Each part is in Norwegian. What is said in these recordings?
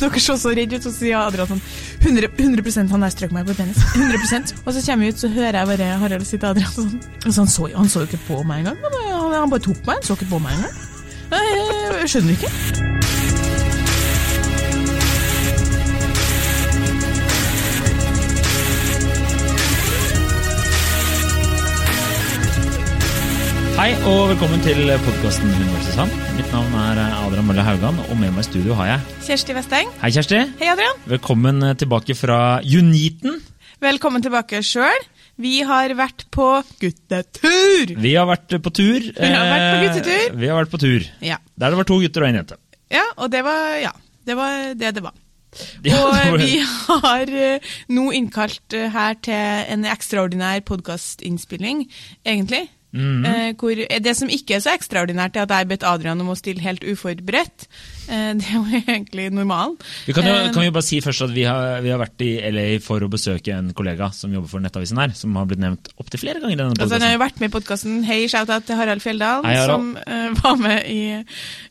dere så så redde ut, så sier Adrian sånn 100, 100% han der strøk meg på penis. 100% Og så kommer vi ut, så hører jeg bare Harald sitte Adrian sånn. Og så han, så, han så jo ikke på meg engang. Han, han bare tok meg, han så ikke på meg engang. Nei, Jeg skjønner ikke. Hei og velkommen til podkasten Hun vs. han. Mitt navn er Adrian Mølle Haugan, og med meg i studio har jeg Kjersti Vesteng. Hei, Kjersti. Hei, Adrian. Velkommen tilbake fra Uniten. Velkommen tilbake sjøl. Vi har vært på guttetur. Vi har vært på tur. Vi har vært på guttetur. Eh, Vi har vært på tur. Ja. Der det var to gutter og en jente. ja, og det var Ja, det var det det var. Ja, og vi har eh, nå innkalt eh, her til en ekstraordinær podkastinnspilling, egentlig. Mhm. Eh, hvor, eh, det som ikke er så ekstraordinært, er at jeg bedt Adrian om å stille helt uforberedt. Eh, det er jo egentlig normalen. Vi kan jo, Eh, kan jo bare si først at vi har, vi har vært i LA for å besøke en kollega som jobber for Nettavisen her, som har blitt nevnt opptil flere ganger i denne Altså, han har jo vært med i podkasten Hei, shout-out til Harald Fjelldal, Hei, Harald. som uh, var med i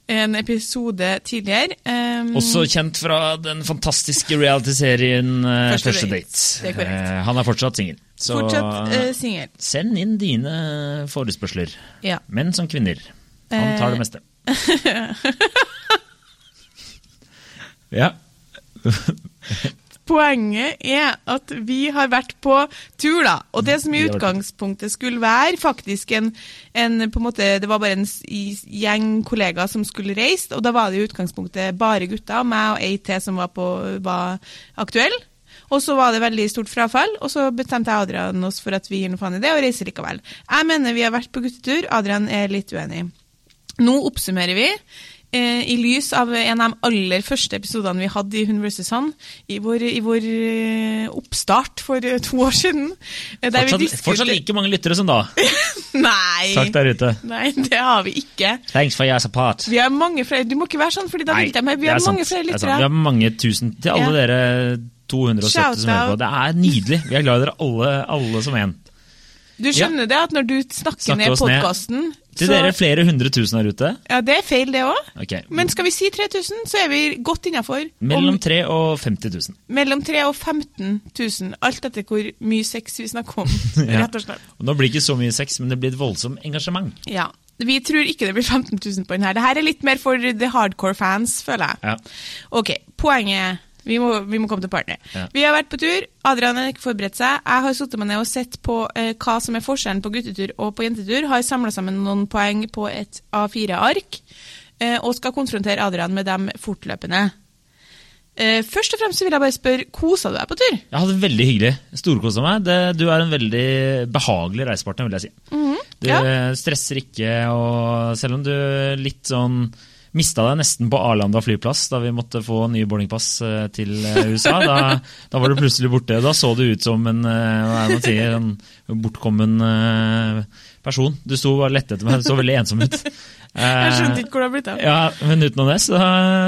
en episode tidligere. Um, Også kjent fra den fantastiske reality-serien eh, Første Første date. Det er korrekt. Eh, han er fortsatt singel. Fortsatt uh, singel. send inn dine forespørsler. Ja. Menn som kvinner. Han tar det meste. ja. Poenget er at vi har vært på tur, da. Og det som i utgangspunktet skulle være faktisk en, en på en måte, Det var bare en gjeng kollegaer som skulle reist, og da var det i utgangspunktet bare gutter, meg og ei til som var, på, var aktuell. Og så var det veldig stort frafall, og så bestemte jeg Adrian oss for at vi gir noe faen i det, og reiser likevel. Jeg mener vi har vært på guttetur, Adrian er litt uenig. Nå oppsummerer vi. Eh, I lys av en av de aller første episodene vi hadde i Hun vs. Han, i vår, i vår eh, oppstart for eh, to år siden. eh, Fortsatt, diskuter- fortsatt like mange lyttere som da. Nei. Sagt der ute. Nei, det har vi ikke. Thanks for your support. Vi har mange flere Du må ikke være sånn, fordi da vil jeg meg. Vi har mange sant, flere er lyttere. Vi har mange tusen til alle Ja. dere 270 som hører på. Det er nydelig. Vi er glad i dere alle, alle som en. Du skjønner det at når du snakker, Snakker ned. podkasten Til dere flere hundre tusen her ute. Ja, det er feil, det òg. Okay. Men skal vi si 3000, så er vi godt innafor. Mellom 3 og 50 000. Mellom 3 og 15 000, alt etter hvor mye sex vi snakker om. Ja. rett og slett. Og nå blir det ikke så mye sex, men det blir et voldsomt engasjement. Ja. Vi tror ikke det blir 15 000 på denne. her. Dette er litt mer for the hardcore fans, føler jeg. Ja. Ok, poenget vi må, vi må komme til partner. Ja. Vi har vært på tur. Adrian har ikke forberedt seg. Jeg har satt meg ned og sett på eh, hva som er forskjellen på guttetur og på jentetur. Har samla sammen noen poeng på et A4-ark eh, og skal konfrontere Adrian med dem fortløpende. Eh, først og fremst vil jeg bare spørre, kosa du deg på tur? Jeg hadde det veldig hyggelig. Storkosa meg. Det, du er en veldig behagelig reisepartner, vil jeg si. Du Mhm. Ja. stresser ikke, og selv om du litt sånn Mista deg nesten på Arlanda flyplass da vi måtte få nye boardingpass eh, til eh, USA. Da, da var du plutselig borte. Da så du ut som en eh, sier, en bortkommen person. Du sto og lette etter meg, du så veldig ensom ut. Jeg skjønte ikke hvor det har blitt av. Ja, Men utenom det så,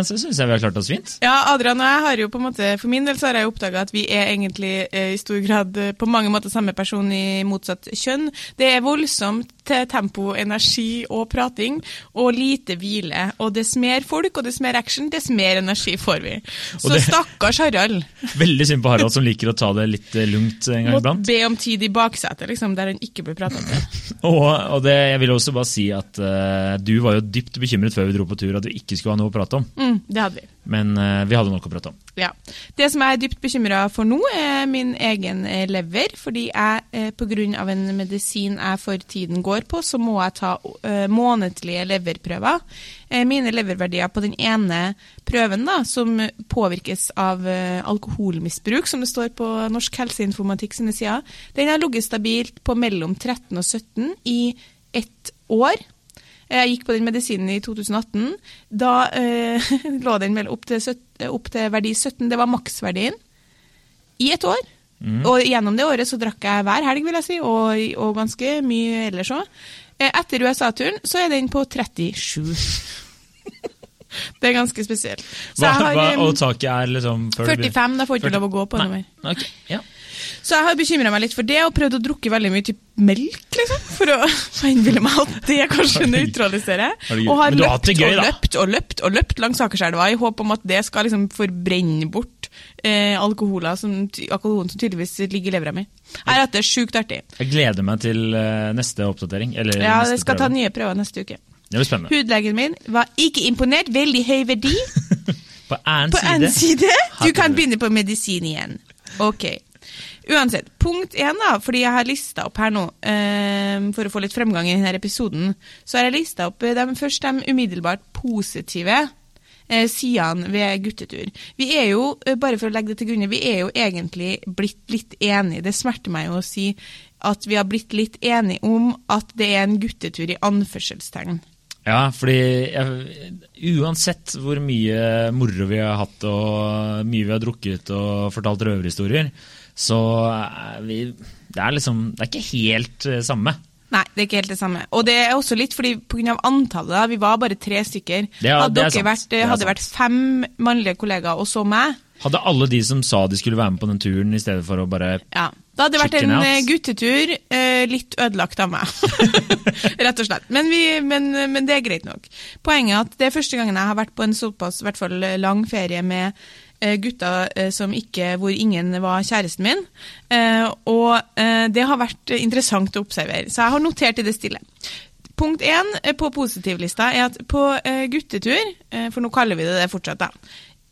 så syns jeg vi har klart oss fint. Ja, Adrian og jeg har jo på en måte, For min del så har jeg oppdaga at vi er egentlig i stor grad på mange måter samme person i motsatt kjønn. Det er voldsomt til tempo, energi og prating, og lite hvile. Og dess mer folk og dess mer action, dess mer energi får vi. Så det- stakkars Harald. Veldig synd på Harald som liker å ta det litt lungt lugnt en gang Måtte iblant. be om tid i baksetet, liksom, der han ikke blir prata til. Og, og det, jeg vil også bare si at uh, du var jo dypt bekymret før vi dro på tur at vi ikke skulle ha noe å prate om. Mm, det hadde vi. Men uh, vi hadde nok å prate om. Ja. Det som jeg er dypt bekymra for nå, er min egen eh, lever. Fordi jeg eh, pga. en medisin jeg for tiden går på, så må jeg ta eh, månedlige leverprøver. Eh, mine leververdier på den ene prøven, da, som påvirkes av eh, alkoholmisbruk, som det står på Norsk helseinformatikk sine sider, den har ligget stabilt på mellom 13 og 17 i ett år. Jeg gikk på den medisinen i 2018. Da eh, lå den vel opp til, 17, opp til verdi 17, det var maksverdien, i et år. Og gjennom det året så drakk jeg hver helg, vil jeg si, og, og ganske mye ellers òg. Etter USA-turen så er den på 37. det er ganske spesielt. Så Hva, har hva, og taket er liksom før det blir- 45, da får du ikke lov å gå på noe mer. Ok, ja. Så jeg har bekymra meg litt for det, og prøvd å drukke veldig mye typ melk, liksom. For å innbille meg at det kanskje nøytraliserer. Og har løpt og løpt og løpt og løpt langs Akerselva i håp om at det skal liksom forbrenne bort eh, alkoholen som, alkoholen som tydeligvis ligger i levra mi. Er at det det sjukt artig. Jeg gleder meg til eh, neste oppdatering. Eller Ja, neste jeg skal ta nye prøver neste uke. Det blir spennende. Hudlegen min var ikke imponert. Veldig høy verdi. På annen På en side. side. Du kan begynne på medisin igjen. Ok. Uansett, punkt én, da, fordi jeg har lista opp her nå, eh, for å få litt fremgang i denne episoden, så har jeg lista opp eh, de, først de umiddelbart positive eh, sidene ved guttetur. Vi er jo, eh, bare for å legge det til grunne, vi er jo egentlig blitt litt enige. Det smerter meg å si at vi har blitt litt enige om at det er en guttetur i anførselstegn. Ja, fordi jeg, uansett hvor mye moro vi har hatt og mye vi har drukket og fortalt røverhistorier, så vi Det er liksom Det er ikke helt eh, samme. Nei, det er ikke helt det samme. Og det er også litt fordi pga. antallet, da, vi var bare tre stykker. Det hadde det er dere vært, Det hadde vært fem mannlige kollegaer og så meg, Hadde alle de som sa de skulle være med på den turen, i stedet for å bare ja. Da hadde det vært en out. eh, guttetur eh, litt ødelagt av meg. Rett og slett. Men, vi, men, men det er greit nok. Poenget er at det er første gangen jeg har vært på en såpass fall lang ferie med eh, gutter eh, som ikke, hvor ingen var kjæresten min. Eh, og eh, det har vært interessant å observere. Så jeg har notert i det stille. Punkt én eh, på positivlista er at på eh, guttetur, eh, for nå kaller vi det det fortsatt, da,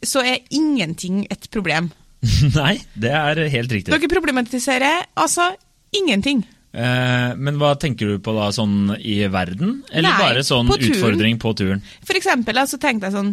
så er ingenting et problem. Nei, det er helt riktig. Dere problematiserer altså ingenting. Eh, men hva tenker du på da, sånn i verden? Eller Nei, bare sånn på utfordring på turen? For eksempel, altså, så tenkte jeg sånn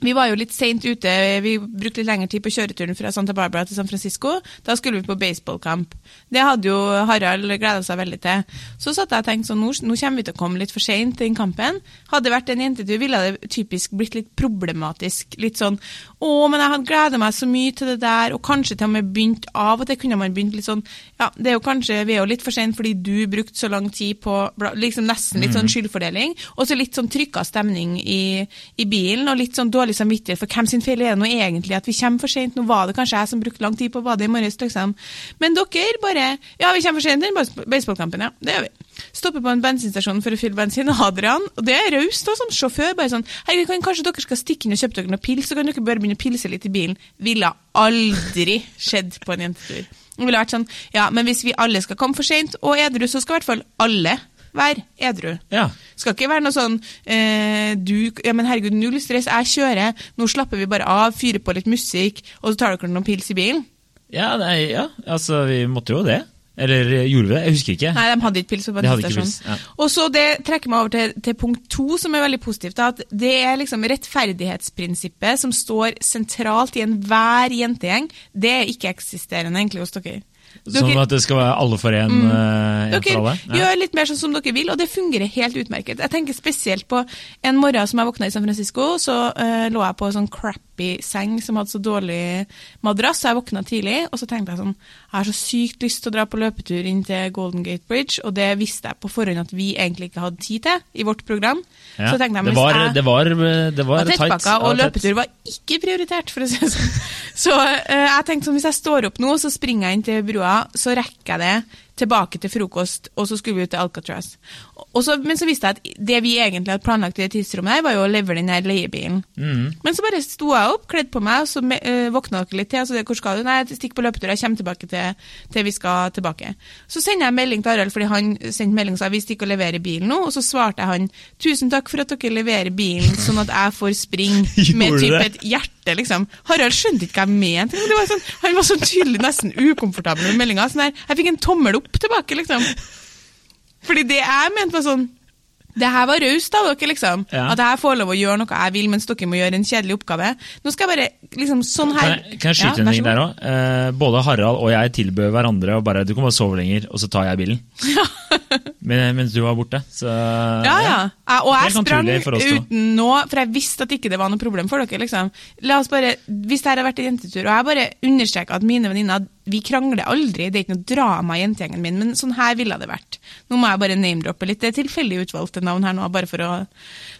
vi var jo litt seint ute, vi brukte litt lengre tid på kjøreturen fra Santa Barbara til San Francisco. Da skulle vi på baseballkamp. Det hadde jo Harald gleda seg veldig til. Så satt jeg og tenkte sånn, nå, nå kommer vi til å komme litt for seint til den kampen. Hadde det vært en jentetur, ville det typisk blitt litt problematisk. Litt sånn å, men jeg hadde gleda meg så mye til det der, og kanskje til og med begynt av og til kunne man begynt litt sånn ja, det er jo kanskje, vi er jo litt for seint fordi du brukte så lang tid på liksom Nesten litt sånn skyldfordeling. Og så litt sånn trykka stemning i, i bilen, og litt sånn dårlig samvittighet for hvem sin feil er det nå egentlig at vi kommer for sent? Nå var det kanskje jeg som brukte lang tid på å det i morges, liksom. Men dere bare Ja, vi kommer for sent til baseballkampen, ja. Det gjør vi. Stopper på en bensinstasjon for å fylle bensin. Adrian, og det er raust, som sjåfør. Bare sånn Herregud, kan kanskje dere skal stikke inn og kjøpe dere noe pils, så kan dere bare begynne å pilse litt i bilen. Ville aldri skjedd på en jentetur. Det ville vært sånn Ja, men hvis vi alle skal komme for seint og edru, så skal i hvert fall alle være edru. Ja. Skal ikke være noe sånn eh, du, ja, men herregud, null stress, jeg kjører, nå slapper vi bare av, fyrer på litt musikk, og så tar dere noen pils i bilen. Ja, nei, ja, altså vi måtte jo det. Eller gjorde vi det? Jeg husker ikke. Nei, de hadde ikke pils på bensinstasjonen. ja. Og så det trekker meg over til, til punkt to, som er veldig positivt. Da, at det er liksom rettferdighetsprinsippet som står sentralt i enhver jentegjeng. Det er ikke-eksisterende egentlig hos dere. Sånn at det skal være alle for én, Mm. uh, Dere alle? Ja. gjør litt mer sånn som dere vil, og det fungerer helt utmerket. Jeg tenker spesielt på en morgen som jeg våkna i San Francisco, så uh, lå jeg på en sånn crappy seng som hadde så dårlig madrass, så jeg våkna tidlig, og så tenkte jeg sånn Jeg har så sykt lyst til å dra på løpetur inn til Golden Gate Bridge, og det visste jeg på forhånd at vi egentlig ikke hadde tid til i vårt program. Ja. Så tenkte jeg, det, var, jeg det var, det var var tettpakka, og løpetur var ikke prioritert, for å si det sånn. Så eh, jeg tenkte sånn, hvis jeg står opp nå, så springer jeg inn til brua, så rekker jeg det tilbake til frokost, og så skulle vi ut til Alcatraz. Så, men så visste jeg at det vi egentlig hadde planlagt i det tidsrommet der, var jo å levere den her leiebilen. Mm. Men så bare sto jeg opp, kledd på meg, og så uh, våkna dere litt til. Så det, hvor skal du? Nei, jeg stikker på løpetur, jeg kommer tilbake til, til vi skal tilbake. Så sender jeg melding til Harald, fordi han sendte melding og sa vi stikker og leverer bilen nå, og så svarte jeg han tusen takk for at dere leverer bilen, sånn at jeg får springe med typ type et hjerte, liksom. Harald skjønte ikke hva jeg mente. Var sånn, han var så tydelig nesten ukomfortabel med meldinga. Sånn jeg fikk en tommel opp tilbake, liksom. Fordi det jeg mente var sånn det her var raust av dere, liksom. Ja. At jeg får lov å gjøre noe jeg vil, mens dere må gjøre en kjedelig oppgave. Nå skal jeg bare liksom sånn her Kan jeg, kan jeg skyte Ja, en ting der òg? Eh, både Harald og jeg tilbød hverandre og bare Du kan bare sove lenger, og så tar jeg bilen. Men, mens du var borte. Så Ja, ja. ja. og jeg sprang uten nå, for jeg visste at ikke det var noe problem for dere. liksom. La oss bare, Hvis det her har vært en jentetur, og jeg bare understreker at mine venninner vi krangler aldri, det er ikke noe drama i jentegjengen min, men sånn her ville det vært. Nå må jeg bare name-droppe litt. Det er tilfeldig utvalgte navn her nå, bare for å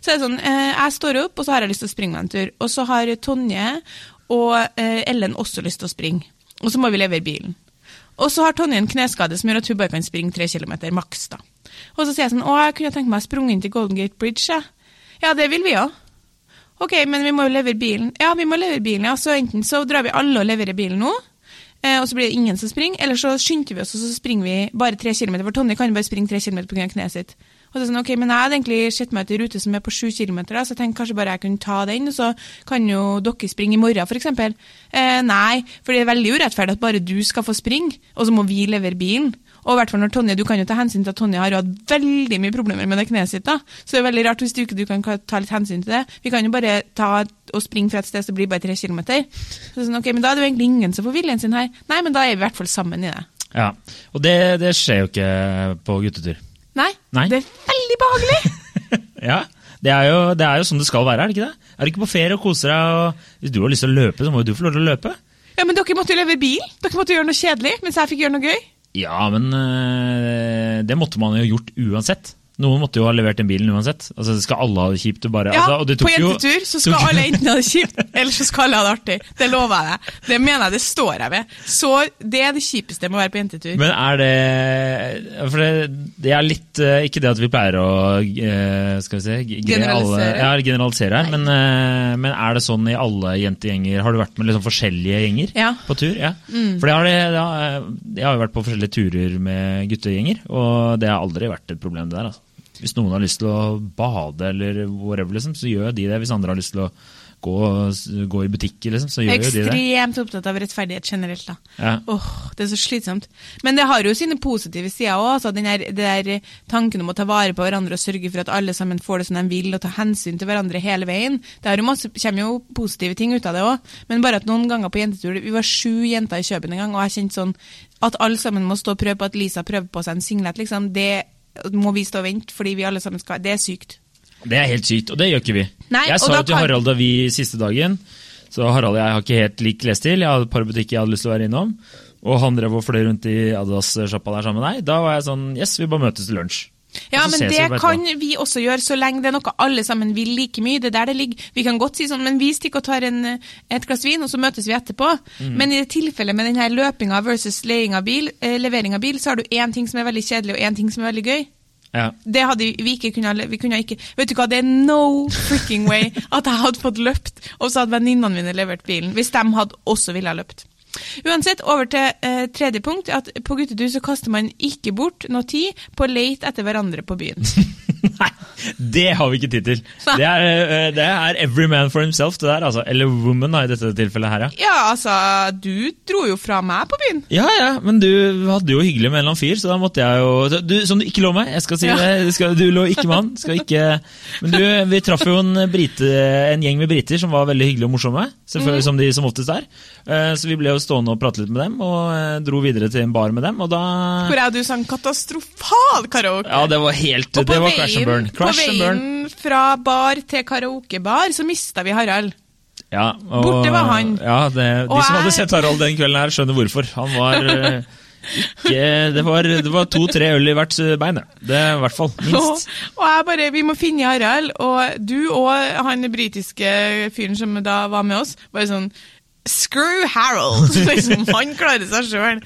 Så er det sånn, eh, jeg står opp, og så har jeg lyst til å springe meg en tur. Og så har Tonje og eh, Ellen også lyst til å springe. Og så må vi levere bilen. Og så har Tonje en kneskade som gjør at hun bare kan springe tre kilometer maks. da. Og så sier jeg sånn Å, jeg kunne tenkt meg å sprunge inn til Golden Gate Bridge, jeg. Ja, det vil vi òg. Ok, men vi må jo levere bilen. Ja, vi må levere bilen, ja. Så enten så drar vi alle og leverer bilen nå, og så blir det ingen som springer, eller så skynder vi oss, og så springer vi bare tre kilometer. For Tonje kan bare springe tre kilometer pga. kneet sitt. Og så er det sånn, ok, men Jeg hadde egentlig sett meg ut i rute som er på sju kilometer, så jeg tenkte kanskje bare jeg kunne ta den, og så kan jo dere springe i morgen, f.eks. Eh, nei, for det er veldig urettferdig at bare du skal få springe, og så må vi levere bilen. Og i hvert fall når Tonje, Du kan jo ta hensyn til at Tonje har jo hatt veldig mye problemer med det kneet sitt. da. Så det er veldig rart hvis du ikke du kan ta litt hensyn til det. Vi kan jo bare ta og springe fra et sted, så blir det bare tre kilometer. Så sånn, ok, men Da er det jo egentlig ingen som får viljen sin her. Nei, men da er vi i hvert fall sammen i det. Ja, Og det, det skjer jo ikke på guttetur. Nei, Nei. det er veldig behagelig! Ja, det er, jo, det er jo sånn det skal være, er det ikke det? Er du ikke på ferie og koser deg, og hvis du har lyst til å løpe, så må jo du få lov til å løpe? Ja, men dere måtte jo levere bil. Dere måtte gjøre noe kjedelig, mens jeg fikk gjøre noe gøy. Ja, men øh, det måtte man jo gjort uansett. Noen måtte jo ha levert den bilen uansett. Altså, Skal alle ha det kjipt? Bare, Ja, altså, på jo- jentetur så skal tok- alle enten ha det kjipt, eller så skal alle ha det artig. Det lover jeg deg. Det mener jeg, det står jeg ved. Så det er det kjipeste med å være på jentetur. Men er det For det, det er litt øh, Ikke det at vi pleier å øh, skal vi se, Generalisere. Alle, ja, generalisere her, men, øh, men er det sånn i alle jentegjenger? Har du vært med liksom forskjellige gjenger Ja. på tur? Ja. For det har det, det har, jeg har jo vært på forskjellige turer med guttegjenger, og det har aldri vært et problem det der. altså. Hvis noen har lyst til å bade eller whatever, liksom, så gjør de det. Hvis andre har lyst til å gå, gå i butikker, liksom, så gjør jo de det. Ekstremt opptatt av rettferdighet generelt. da. Ja. Åh, Det er så slitsomt. Men det har jo sine positive sider òg. Altså, den der tanken om å ta vare på hverandre og sørge for at alle sammen får det som de vil, og ta hensyn til hverandre hele veien. Det har jo masse, kommer jo positive ting ut av det òg. Men bare at noen ganger på jentetur Vi var sju jenter i Kjøben en gang, og jeg kjente sånn at alle sammen må stå og prøve på at Lisa prøver på seg en singlet, liksom. Det må vi stå og vente, fordi vi alle sammen skal Det er sykt. Det er helt sykt, og det gjør ikke vi. Nei, jeg sa jo til Harald da vi siste dagen Så Harald og jeg har ikke helt lik klesstil. Jeg hadde et par butikker jeg hadde lyst til å være innom. Og han drev og fløy rundt i Adidas-sjappa der sammen med deg. Da var jeg sånn Yes, vi bare møtes til lunsj. Ja, men det kan vi også gjøre, så lenge det er noe alle sammen vil like mye. Det er der det ligger. Vi kan godt si sånn, men vi stikker og tar en, et glass vin, og så møtes vi etterpå. Mm. Men i det tilfellet med denne løpinga versus av bil, eh, levering av bil, så har du én ting som er veldig kjedelig, og én ting som er veldig gøy. Ja. Det hadde vi- ikke kunnet, vi kunne ikke Vet du hva, det er no freaking way at jeg hadde fått løpt, og så hadde venninnene mine levert bilen. Hvis de hadde også ville ha løpt. Uansett, over til eh, tredje punkt. at På guttetur så kaster man ikke bort noe tid på lete etter hverandre på byen. Nei, det har vi ikke tid til. Det er, eh, det er every man for himself, det der. Altså. Eller woman, da, i dette tilfellet her, ja. Ja, altså, du dro jo fra meg på byen. Ja, ja, men du hadde jo hyggelig med en eller annen fyr, så da måtte jeg jo du, Som du ikke lå med, jeg skal si Ja. det. Du, skal, du lå ikke med han. Skal ikke Men du, vi traff jo en, brite, en gjeng med briter som var veldig hyggelige og morsomme. Selvfølgelig som de som oftest er. Eh, Så vi ble jo stående og prate litt med dem, og eh, dro videre til en bar med dem, og da Hvor er du sang katastrofal karaoke. Ja, det var helt Og på Det var crash and burn. veien, på Crash and burn. veien fra bar til karaokebar så mista vi Harald. Ja, og, Borte var han. Ja, det, De Og som hadde sett Harald den kvelden, her skjønner hvorfor. Han var eh, ikke Det var, var to-tre øl i hvert bein, det. I hvert fall. Og, Minst. og jeg bare, Vi må finne Harald, og du og han britiske fyren som da var med oss, bare sånn Screw Harold! liksom, han klarer seg sjøl.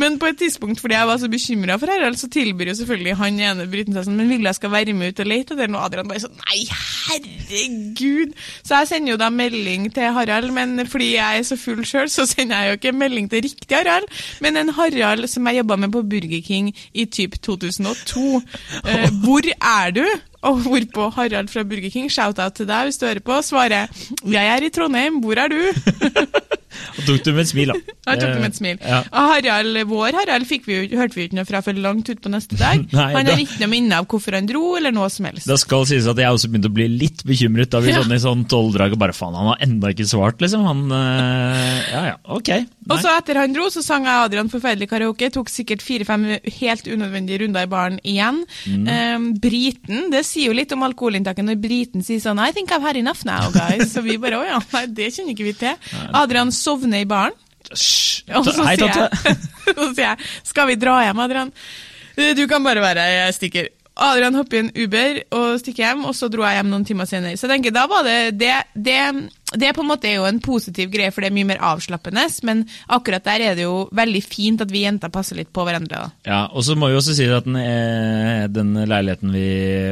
Men på et tidspunkt fordi jeg var så bekymra for Harald, så tilbyr jo selvfølgelig han ene briten seg sånn Men vil jeg skal være med ut og lete etter noe? Adrian bare sånn Nei, herregud! Så jeg sender jo da melding til Harald, men fordi jeg er så full sjøl, så sender jeg jo ikke melding til riktig Harald, men en Harald som jeg jobba med på Burger King i typ 2002. Eh, hvor er du? Og hvorpå Harald fra Burger King, shout-out til deg hvis du hører på, svarer Jeg er i Trondheim, hvor er du? Og tok du med et smil, da. Han tok det med et smil. Ja. Og Harald, Vår Harald fikk vi, hørte vi jo ikke noe fra før langt utpå neste dag. Nei, han da- har ikke noe minne av hvorfor han dro, eller noe som helst. Da skal sies at jeg også begynte å bli litt bekymret da vi Ja. sånn i sånn tolvdrag og bare faen, han har enda ikke svart, liksom. Han eh, Ja ja, ok. Og så etter han dro, så sang jeg Adrian forferdelig karaoke. Tok sikkert fire-fem helt unødvendige runder i baren igjen. Mm. Um, briten, det sier jo litt om alkoholinntaket når briten sier sånn I think I've had enough now, guys. Så vi bare å ja, nei, det kjenner ikke vi til. Adrian sovner i baren. Hysj. Og så sier, jeg, så sier jeg Skal vi dra hjem, Adrian? «Eh, Du kan bare være her, jeg stikker. Adrian hopper i en Uber og stikker hjem, og så dro jeg hjem noen timer senere. Så jeg tenker, da var det, det, det det på en måte er jo en positiv greie, for det er mye mer avslappende. Men akkurat der er det jo veldig fint at vi jenter passer litt på hverandre. da. Ja, og så må vi også si at den, eh, den leiligheten vi,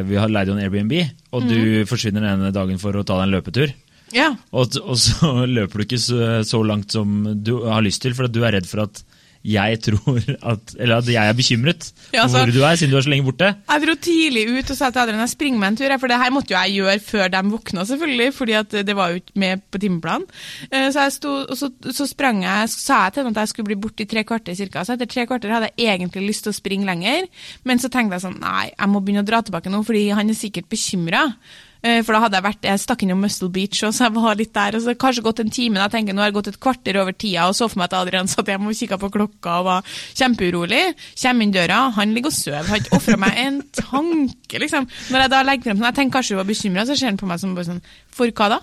vi har leid jo en Airbnb, og mm. du forsvinner den ene dagen for å ta deg en løpetur. Ja, Og, og så løper du ikke så, så langt som du har lyst til, for at du er redd for at jeg tror at Eller at jeg er bekymret Ja, for altså- hvor du er, siden du er så lenge borte. Jeg dro tidlig ut og sa til Adrian jeg springer meg en tur, for det her måtte jo jeg gjøre før de våkna, selvfølgelig, fordi det var jo ikke med på timeplanen. Eh, Så, så, så sprang jeg, så sa jeg til dem at jeg skulle bli borte i tre kvarter cirka. Så etter tre kvarter hadde jeg egentlig lyst til å springe lenger, men så tenkte jeg sånn, nei, jeg må begynne å dra tilbake nå, fordi han er sikkert bekymra. Eh, For da hadde jeg vært, jeg stakk innom Muscle Beach, og så jeg var litt der, og så kanskje gått en time, da jeg tenker nå har det gått et kvarter over tida, og så for meg at Adrian satt hjemme og kikka på klokka og var kjempeurolig. Kommer inn døra, han ligger og sover, har ikke ofra meg en tanke, liksom. Når jeg da legger frem sånn, jeg tenker kanskje du var bekymra, så ser han på meg som bare sånn, for hva da?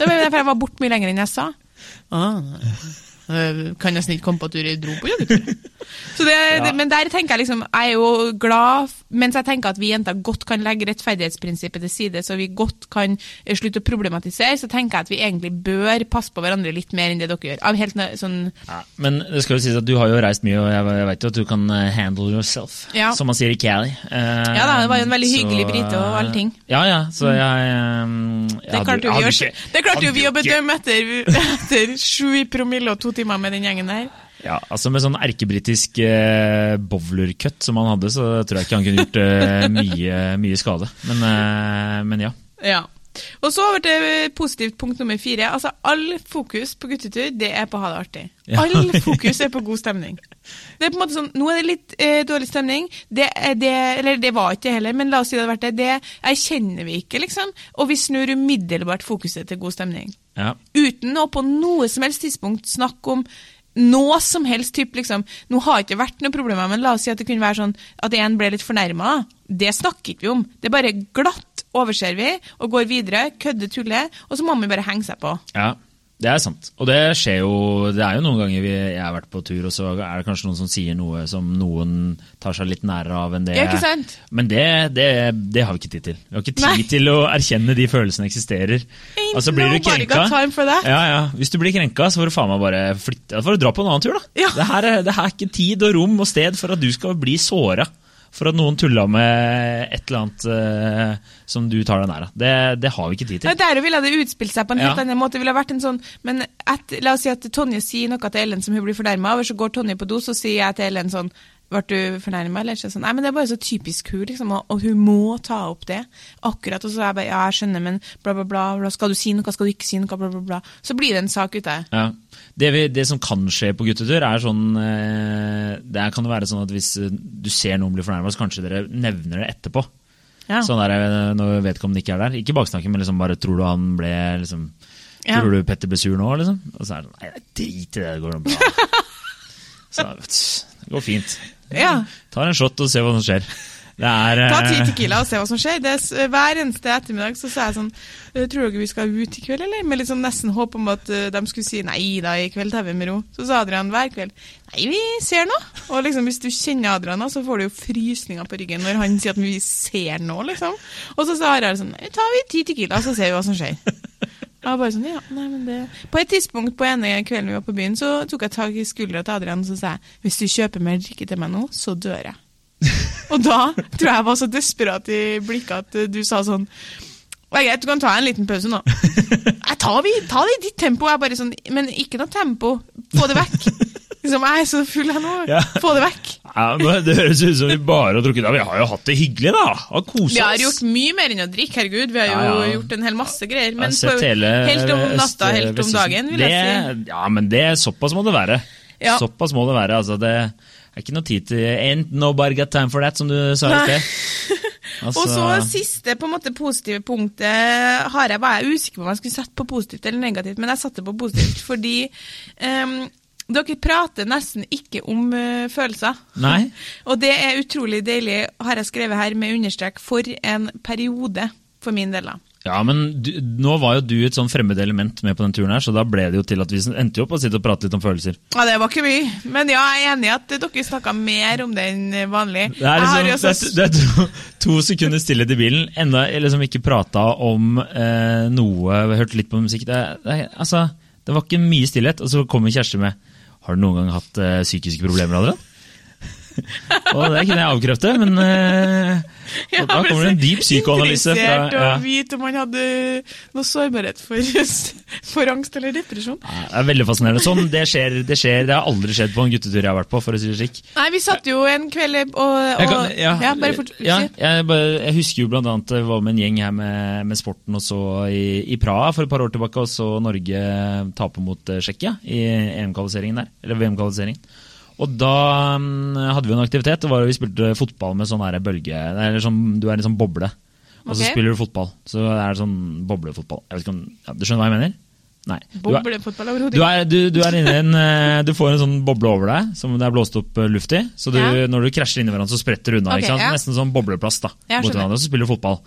Det var derfor jeg var borte mye lenger enn jeg sa. Ah, jeg kan nesten ikke komme på at du dro på joggetur. Så det, det, men der tenker jeg liksom, jeg er jo glad, mens jeg tenker at vi jenter godt kan legge rettferdighetsprinsippet til side, så vi godt kan eh, slutte å problematisere, så tenker jeg at vi egentlig bør passe på hverandre litt mer enn det dere gjør. Av helt sånn, Ja, men det skal jo sies at du har jo reist mye, og jeg, jeg vet jo at du kan eh, handle yourself, Ja. som man sier i Cali. Eh, Ja da, det var jo en veldig så, hyggelig brite og alle ting. Ja, ja, så jeg, um, det jeg klarte jo vi, å, det klarte jo vi å bedømme etter, etter sju i promille og to timer med den gjengen der. Ja, altså Med sånn erkebritisk eh, bowler-cut som han hadde, så tror jeg ikke han kunne gjort eh, mye, mye skade. Men, eh, men ja. Ja. Og så over til positivt punkt nummer fire. Altså, All fokus på guttetur, det er på å ha det artig. Ja. All fokus er på god stemning. Det er på en måte sånn, Nå er det litt eh, dårlig stemning. Det, er det, eller det var ikke det heller, men la oss si det hadde vært det. Det erkjenner vi ikke, liksom. Og vi snur umiddelbart fokuset til god stemning. Ja. Uten å på noe som helst tidspunkt snakke om noe som helst typ, liksom. Nå har ikke vært noen problemer, men la oss si at det kunne være sånn at en ble litt fornærma. Det snakker ikke vi om. Det er bare glatt overser vi og går videre, kødder, tuller, og så må vi bare henge seg på. Ja, det er sant. Og det skjer jo Det er jo noen ganger vi, jeg har vært på tur, og så er det kanskje noen som sier noe som noen tar seg litt nærere av enn det. Ja, ikke sant? Men det, det, det har vi ikke tid til. Vi har ikke tid Nei. til å erkjenne de følelsene eksisterer. Ain't Altså, blir du krenka, ja, ja. Hvis du blir krenka, så får du faen meg bare flytte. Da får du dra på en annen tur, da. Ja. Det, her, er- det her er ikke tid og rom og sted for at du skal bli såra. For at noen tulla med et eller annet uh, som du tar deg nær av. Det, det har vi ikke tid til. Ja, er der ville det utspilt seg på en helt Ja. annen måte. Det ville vært en sånn, men et, La oss si at Tonje sier noe til Ellen som hun blir fornærma over, så går Tonje på do, så sier jeg til Ellen sånn ble du fornærma, eller? Så sånn, Nei, men det er bare så typisk hun, liksom, og, og hun må ta opp det. Akkurat. Og så er jeg bare Ja, jeg skjønner, men bla, bla, bla. bla. Skal du si noe, skal du ikke si noe, bla, bla, bla. Så blir det en sak ute. Ja. Det, vi, det som kan skje på guttetur, er sånn eh, Det kan jo være sånn at hvis eh, du ser noen bli fornærma, så kanskje dere nevner det etterpå. Ja. Sånn der, eh, Når vedkommende ikke er der. Ikke baksnakke, men liksom bare tror du han ble liksom Ja. Tror du Petter ble sur nå, liksom? Og så er det sånn Nei, drit i det, det går bra. så det går fint. Ja. Tar en shot og ser hva som skjer. Er Ta eh, ti tequila og se hva som skjer. Det er, hver eneste ettermiddag så sa jeg sånn «Øh, Tror dere vi skal ut i kveld, eller? Med sånn nesten håp om at de skulle si nei da, i kveld tar vi med ro. Så sa Adrian hver kveld nei, vi ser noe. Og liksom hvis du kjenner Adrian, så får du jo frysninger på ryggen når han sier at vi ser noe, liksom. Og så sa Harald sånn «Nei, tar vi ti tequila, så ser vi hva som skjer. Jeg bare sånn, ja, nei, men det... På et tidspunkt på ene kvelden vi var på byen, så tok jeg tak i skuldra til Adrian og så sa jeg, hvis du kjøper mer drikke til meg nå, så dør jeg. Og da tror jeg jeg var så desperat i blikket at eh, du sa sånn «Det er greit, du kan ta en liten pause nå. Jeg tar, vi, ta det i ditt tempo. Jeg bare sånn, men ikke noe tempo. Få det vekk. Liksom, jeg er så full her nå. Ja. Få det vekk. ja, men Det høres ut som vi bare har drukket. Ja, vi har jo hatt det hyggelig, da. Har koset Vi har gjort mye mer enn å drikke, herregud. Vi har jo Ja, gjort en hel masse greier. Men på, hele helt om natta, helt om dagen, vil jeg si. Ja, men det, såpass må det være. Såpass må det være. altså det er ikke noe tid til Ain't nobody got time for that, som du sa i sted. Altså, Og så siste på en måte positive punktet har jeg, var jeg usikker på om jeg skulle sette på positivt eller negativt, men jeg satte på positivt fordi um, dere prater nesten ikke om uh, følelser. Nei. Og det er utrolig deilig, har jeg skrevet her med understrek, for en periode for min del. da. Ja, men du, nå var jo du et sånn fremmed element med på den turen her, så da ble det jo til at vi endte opp å sitte og prate litt om følelser. Ja, Det var ikke mye, men ja, jeg er enig i at dere snakka mer om det enn vanlig. Det er, liksom, også... det er, det er to, to sekunder stillhet i bilen, enda jeg liksom ikke prata om eh, noe, hørt litt på musikk. Det, det, altså, det var ikke mye stillhet, og så kommer Kjersti med Har du noen gang hatt eh, psykiske problemer, Adrian? og det kunne jeg avkrefte, men uh, Ja, da kommer det en dyp psykoanalyse. Fra, Interessert ja. å vite om han hadde noe sårbarhet for, for angst eller depresjon. Ja, Det er veldig fascinerende. Sånn, det skjer, det skjer. Det har aldri skjedd på en guttetur jeg har vært på, for å si det slik. Nei, vi satt jo en kveld og, og Jeg, kan, ja, ja, bare fort, ja, jeg, jeg husker jo blant annet jeg var med en gjeng her med, med sporten og så i, i Praha for et par år tilbake, og så Norge tape mot eh, Tsjekkia i EM-kvalifiseringen der, eller VM-kvalifiseringen. Og da mm, hadde vi en aktivitet, det var vi spilte fotball med sånn her bølge, eller sånn, du er i en sånn boble, og så spiller du fotball. Så det er sånn boblefotball. Jeg vet ikke om, ja, du skjønner hva jeg mener? Nei. Du er, du, er, du, du er inne i en eh, Du får en sånn boble over deg som det er blåst opp eh, luft i. Så du, Ja. når du krasjer inni hverandre, så spretter du unna. Okay, ja. Nesten sånn bobleplast da, mot hverandre, så spiller du fotball.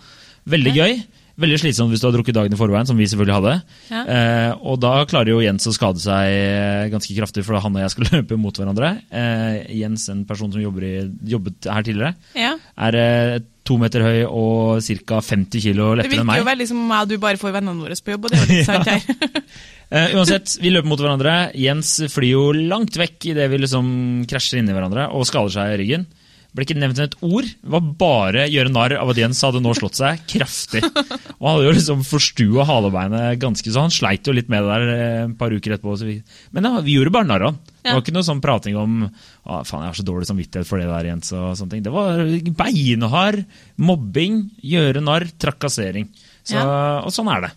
Veldig gøy. Veldig slitsomt hvis du har drukket dagen i forveien, som vi selvfølgelig hadde. Ja. Eh, og da klarer jo Jens å skade seg eh, ganske kraftig, for han og jeg skal løpe mot hverandre. Eh, Jens, en person som i, jobbet her tidligere, Ja. er eh, to meter høy og ca. 50 kilo lettere enn meg. virker meg. jo veldig som om du bare får vennene våre på jobb, og det er jo litt sant her. Eh, uansett, vi løper mot hverandre. Jens flyr jo langt vekk idet vi liksom krasjer inni hverandre og skader seg i ryggen. Ble ikke nevnt et ord. Det var bare gjøre narr av at Jens hadde nå slått seg kraftig. Og han hadde jo liksom forstua halebeinet ganske så Han sleit jo litt med det der eh, et par uker etterpå. Så vi, men ja, vi gjorde bare narr av han. Det var ikke noe sånn prating om å, faen, jeg har så dårlig samvittighet for det der, Jens. og sånne ting. Det var beinhard mobbing, gjøre narr, trakassering. Så, Og sånn er det.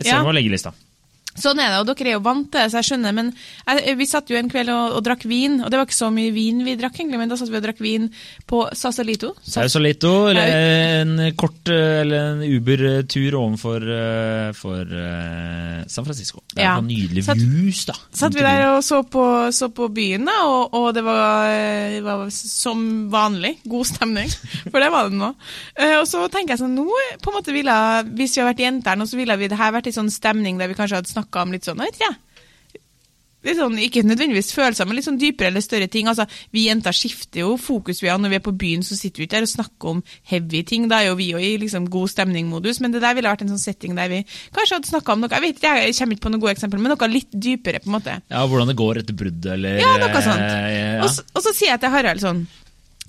Jeg ser Ja. må legge lista. Sånn er det, og dere er jo vant til det, så jeg skjønner. Men jeg, vi satt jo en kveld og, og drakk vin, og det var ikke så mye vin vi drakk, egentlig, men da satt vi og drakk vin på. Sausalito, eller en kort eller en Uber-tur overfor eh, for, uh, San Francisco. Det er Ja. nydelig Satt- views, da. Satt vi der og så på, så på byen, da, og, og det var, eh, var som vanlig god stemning. For det var det nå. Uh, Og så tenker jeg sånn, nå på en måte ville, hvis vi har vært jenter nå, så ville vi det her vært i sånn stemning der vi kanskje hadde snakka om litt sånn, vet jeg. Sånn, ikke nødvendigvis følelser, men litt sånn dypere eller større ting. Altså, Vi jenter skifter jo fokus. vi har. Når vi er på byen, så sitter vi ikke der og snakker om heavy ting. Da er jo vi jo i liksom god stemning-modus. Men det der ville vært en sånn setting der vi kanskje hadde snakka om noe Jeg vet ikke, jeg kommer ikke på noe gode eksempel, men noe litt dypere, på en måte. Ja, Hvordan det går etter bruddet, eller Ja, noe sånt. eh, ja. Og, så, og så sier jeg til Harald sånn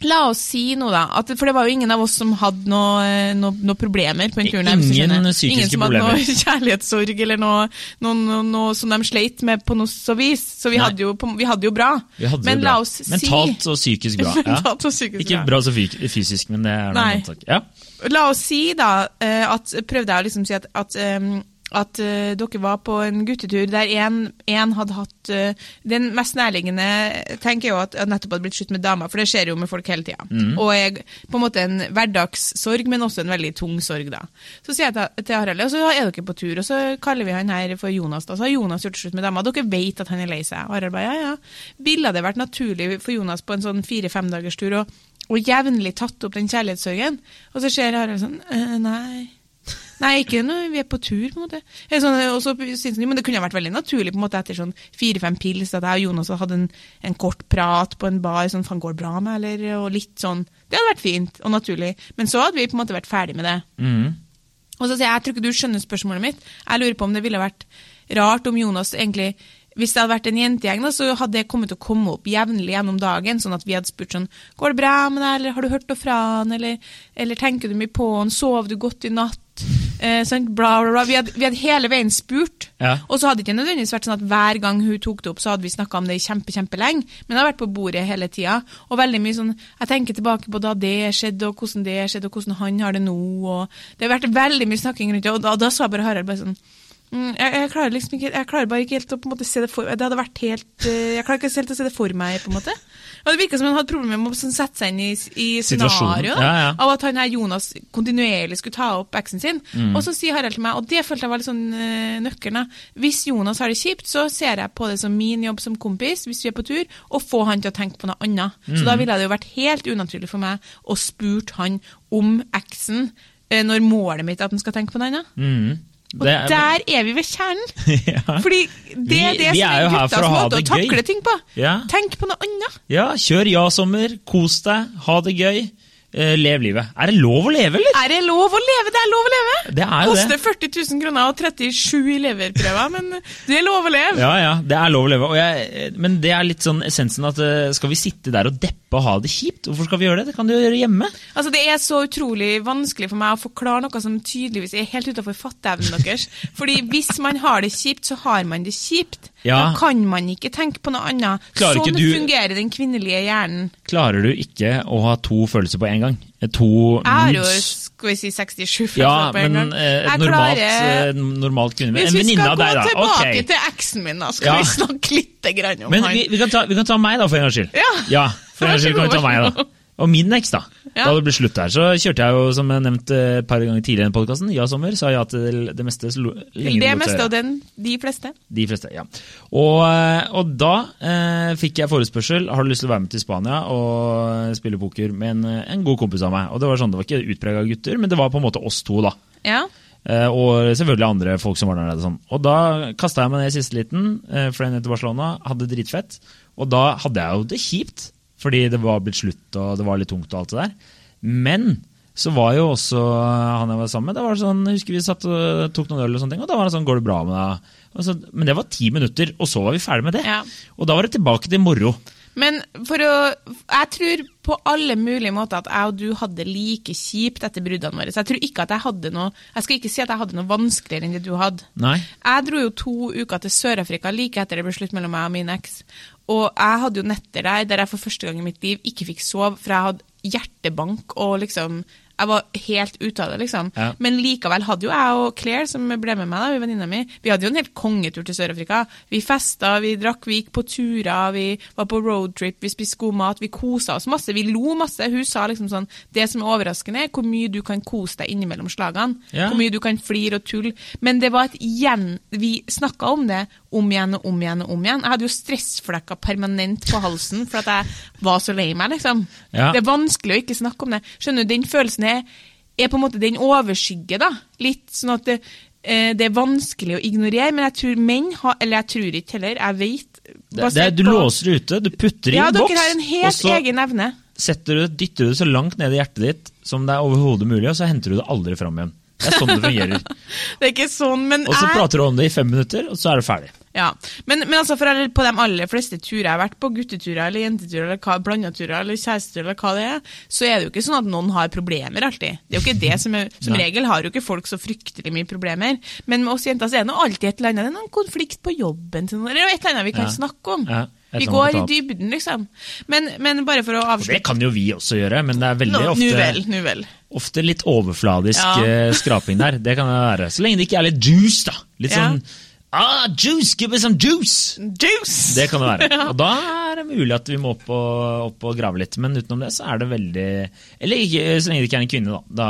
La oss si noe, da. At, for det var jo ingen av oss som hadde noen noe, noe problemer på en tur. der, hvis du Ingen skjønner. psykiske Ingen som hadde problemer. noe kjærlighetssorg eller noe, noe, noe, som de sleit med på noe så vis. Så vi hadde, jo, vi hadde jo bra. Hadde men bra. la oss si Mentalt og psykisk bra. Ja. Og psykisk Ikke bra. bra så fysisk, men det er noe annet. Ja. La oss si da, eh, at prøvde jeg å liksom si at, at, em, at uh, dere var på en guttetur der én hadde hatt uh, Den mest nærliggende tenker jeg jo at, at nettopp hadde blitt slutt med damer, for det skjer jo med folk hele tida. Og jeg, på en måte en hverdagssorg, men også en veldig tung sorg, da. Så sier jeg til, til Harald, og så er dere på tur, og så kaller vi han her for Jonas, da. Så har Jonas gjort slutt med dama. Dere vet at han er lei seg. Harald bare ja, ja. Ville det vært naturlig for Jonas på en sånn fire-fem dagers tur å og jevnlig tatt opp den kjærlighetssorgen. Og så ser Harald sånn «Eh, Nei. Nei, ikke når vi er på tur, på en måte. Sånn, også, synes men det kunne vært veldig naturlig på en måte etter sånn fire-fem pils at jeg og Jonas hadde en, en kort prat på en bar. sånn, faen, går det bra med, eller? Og litt sånn. Det hadde vært fint og naturlig. Men så hadde vi på en måte vært ferdig med det. Mm. Og så sier jeg, jeg tror ikke du skjønner spørsmålet mitt. Jeg lurer på om det ville vært rart om Jonas egentlig Hvis det hadde vært en jentegjeng, da, så hadde det kommet til å komme opp jevnlig gjennom dagen, sånn at vi hadde spurt sånn Går det bra med deg, eller har du hørt noe fra han, eller, eller tenker du mye på han, sov du godt i natt? Eh, sånn, bla, bla, bla. Vi, hadde, vi hadde hele veien spurt. Ja. Og så hadde det ikke nødvendigvis vært sånn at hver gang hun tok det opp, så hadde vi snakka om det kjempe, kjempelenge. Men det har vært på bordet hele tida. Og veldig mye sånn Jeg tenker tilbake på da det skjedde, og hvordan det skjedde, og hvordan han har det nå. Og det har vært veldig mye snakking rundt det, og da, da sa bare Harald bare sånn Mm, jeg, jeg, klarer liksom ikke, jeg klarer bare ikke helt å måte se det for eh, Jeg klarer ikke helt å se det for meg, på en måte. Og Det virka som han hadde problemer med å sånn sette seg inn i, i scenarioet. Ja, ja. Av at han her Jonas kontinuerlig skulle ta opp eksen sin. Mm. Og så sier Harald til meg, og det følte jeg var litt sånn uh, nøkkelen, hvis Jonas har det kjipt, så ser jeg på det som min jobb som kompis, hvis vi er på tur, å få han til å tenke på noe annet. Så Mm. da ville det jo vært helt unaturlig for meg å spurt han om eksen eh, når målet mitt er at han skal tenke på noe annet. Mm. Og er- der er vi ved kjernen. ja. Fordi det er det vi som er er guttas måte å gøy. takle ting på. Ja. Tenk på noe annet. ja, kjør ja-sommer, kos deg, ha det gøy, lev livet. Er det lov å leve, eller? Er det lov å leve? Det er lov å leve! Det er jo Koster det. 40 000 kroner og 37 i leverprøver, men det er lov å leve. Ja, ja, det er lov å leve. Og jeg, men det er litt sånn essensen at eh, skal vi sitte der og deppe og ha det kjipt? Hvorfor skal vi gjøre det? Det kan du gjøre hjemme. Altså, Det er så utrolig vanskelig for meg å forklare noe som tydeligvis er helt utenfor fatteevnen deres. Fordi hvis man har det kjipt, så har man det kjipt. Ja. Da kan man ikke tenke på noe annet. Klarer sånn du- fungerer den kvinnelige hjernen. Klarer du ikke å ha to følelser på en gang? Eh, To Jeg har jo moods? skal vi si 67 følelser Ja, på en men gang. eh, normalt, klarer- eh, normalt kvinne. Hvis vi skal gå tilbake okay. til eksen min, da skal Ja. vi snakke litt om Men han. vi, vi, kan ta, vi kan ta meg, da, for en gangs skyld. Ja. for en gangs skyld kan vi ta meg, da. Og min eks, da. Ja. Da det ble slutt her, så kjørte jeg jo, som jeg nevnt eh, et par ganger tidligere i podkasten, ja sommer, sa ja til det meste lenge det meste og den, de fleste. De fleste, ja. Og, eh, og da eh, fikk jeg forespørsel har du lyst til å være med til Spania og spille poker med en, en god kompis av meg. Og Det var sånn, det var ikke utprega gutter, men det var på en måte oss to. da. Ja. Eh, og selvfølgelig andre folk som var der. Sånn. Og da kasta jeg meg ned i siste liten, eh, fløy ned til Barcelona, hadde dritfett. Og da hadde jeg jo det kjipt, fordi det var blitt slutt og det var litt tungt og alt det der. Men så var jo også han jeg var sammen med, da var det sånn, jeg husker vi satt og tok noen øl og sånne ting, og da var det sånn, går det bra med deg? Så, men det var ti minutter, og så var vi ferdig med det. Ja. Og da var det tilbake til moro. Men for å Jeg tror på alle mulige måter at jeg og du hadde det like kjipt etter bruddene våre. Så jeg tror ikke at jeg hadde noe Jeg skal ikke si at jeg hadde noe vanskeligere enn det du hadde. Nei. Jeg dro jo to uker til Sør-Afrika like etter det ble slutt mellom meg og min eks. Og jeg hadde jo netter der der jeg for første gang i mitt liv ikke fikk sove, for jeg hadde hjertebank og liksom Jeg var helt ute av det, liksom. Ja. Men likevel hadde jo jeg og Claire, som ble med meg, da, venninna mi, vi hadde jo en helt kongetur til Sør-Afrika. Vi festa, vi drakk, vi gikk på turer, vi var på roadtrip, vi spiste god mat, vi kosa oss masse. Vi lo masse. Hun sa liksom sånn Det som er overraskende, er hvor mye du kan kose deg innimellom slagene. Ja. Hvor mye du kan flire og tulle. Men det var et gjen... Vi snakka om det om igjen og om igjen og om igjen. Jeg hadde jo stressflekker permanent på halsen for at jeg var så lei meg, liksom. Ja. Det er vanskelig å ikke snakke om det. Skjønner du, Den følelsen er, er på en måte den overskygger, da. Litt sånn at det, eh, det er vanskelig å ignorere, men jeg tror menn har Eller jeg tror ikke heller, jeg vet Det, det, du låser det ute, du putter det i Ja, en dere boks, har en og helt så egen evne. setter du, dytter du det så langt ned i hjertet ditt som det er overhodet mulig, og så henter du det aldri fram igjen. Det er sånn det fungerer. Det er ikke sånn, men Og så jeg prater du om det i fem minutter, og så er det ferdig. Ja, men, men altså for på de aller fleste turer jeg har vært på, gutteturer eller jenteturer eller blandeturer eller kjæresteturer eller hva det er, så er det jo ikke sånn at noen har problemer alltid. Det er jo ikke det som er, Som regel har jo ikke folk så fryktelig mye problemer. Men med oss jenter så er det alltid et eller annet, det er noen konflikt på jobben til noen, eller et eller annet vi kan Ja. snakke om. Ja, vi går i dybden, liksom. Men, men bare for å avslutte det kan jo vi også gjøre, men det er veldig ofte, nuvel, nuvel. ofte litt overfladisk Ja. eh, skraping der. Det kan det være. Så lenge det ikke er litt juice, da. Litt sånn Ah, juice! Give me some juice! Juice! Det kan det være. Og da er det mulig at vi må opp og, opp og grave litt, men utenom det så er det veldig Eller ikke, så lenge det ikke er en kvinne, da. da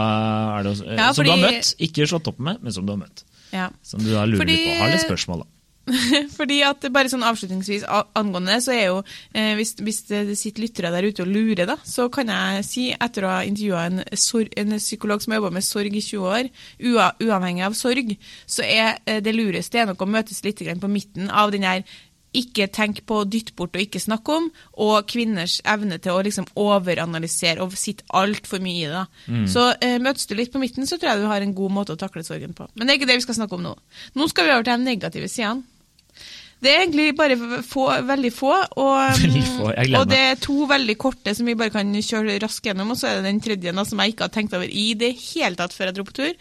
er det, også- Ja, som du har møtt, ikke slått opp med, men som du har møtt. Ja. Som du da lurer Fordi- litt på. Har litt spørsmål, da. Fordi at bare sånn avslutningsvis angående så er jo eh, hvis, hvis det sitter lyttere der ute og lurer, da, så kan jeg si, etter å ha intervjua en, en psykolog som har jobba med sorg i 20 år, ua, uavhengig av sorg, så er eh, det lureste er nok å møtes litt grann på midten av den her ikke tenk på, dytt bort og ikke snakke om, og kvinners evne til å liksom overanalysere og sitte altfor mye i det. Mm. Så eh, møtes du litt på midten, så tror jeg du har en god måte å takle sorgen på. Men det er ikke det vi skal snakke om nå. Nå skal vi over til de negative sidene. Det er egentlig bare få, veldig få, og, Veldig få, jeg og det er to veldig korte som vi bare kan kjøre raskt gjennom, og så er det den tredje da, som jeg ikke har tenkt over i det hele tatt før jeg dro på tur.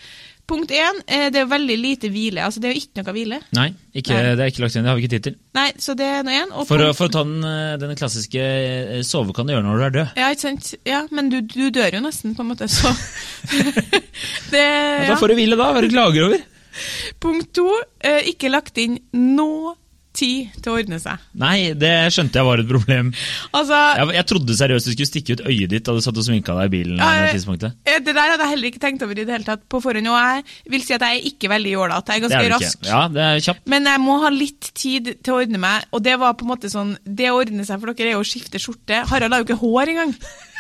Punkt én, eh, det er veldig lite hvile. Altså det er jo ikke noe hvile. Nei, ikke, Nei. det er ikke lagt inn. Det har vi ikke tid til. Nei, så det er noe. Og For å, for å ta den, eh, den klassiske eh, sove kan du gjøre når du er død. Ja, ikke sant? Ja, men du, du dør jo nesten, på en måte, så det, Ja. Da får du hvile, da. Hva er du klager over? Punkt to, ikke lagt inn noe tid til å ordne seg. Nei, det skjønte jeg var et problem. Altså, Jeg, jeg trodde seriøst du skulle stikke ut øyet ditt da du satt og sminka deg i bilen. Ja, det tidspunktet. eh, det der hadde jeg heller ikke tenkt over i det hele tatt på forhånd. Og jeg vil si at jeg er ikke veldig jålete. Jeg er Det ganske er rask. Ja, det er kjapt. Men jeg må ha litt tid til å ordne meg, og det var på en måte sånn Det å ordne seg for dere er jo å skifte skjorte. Harald har jo ikke hår engang.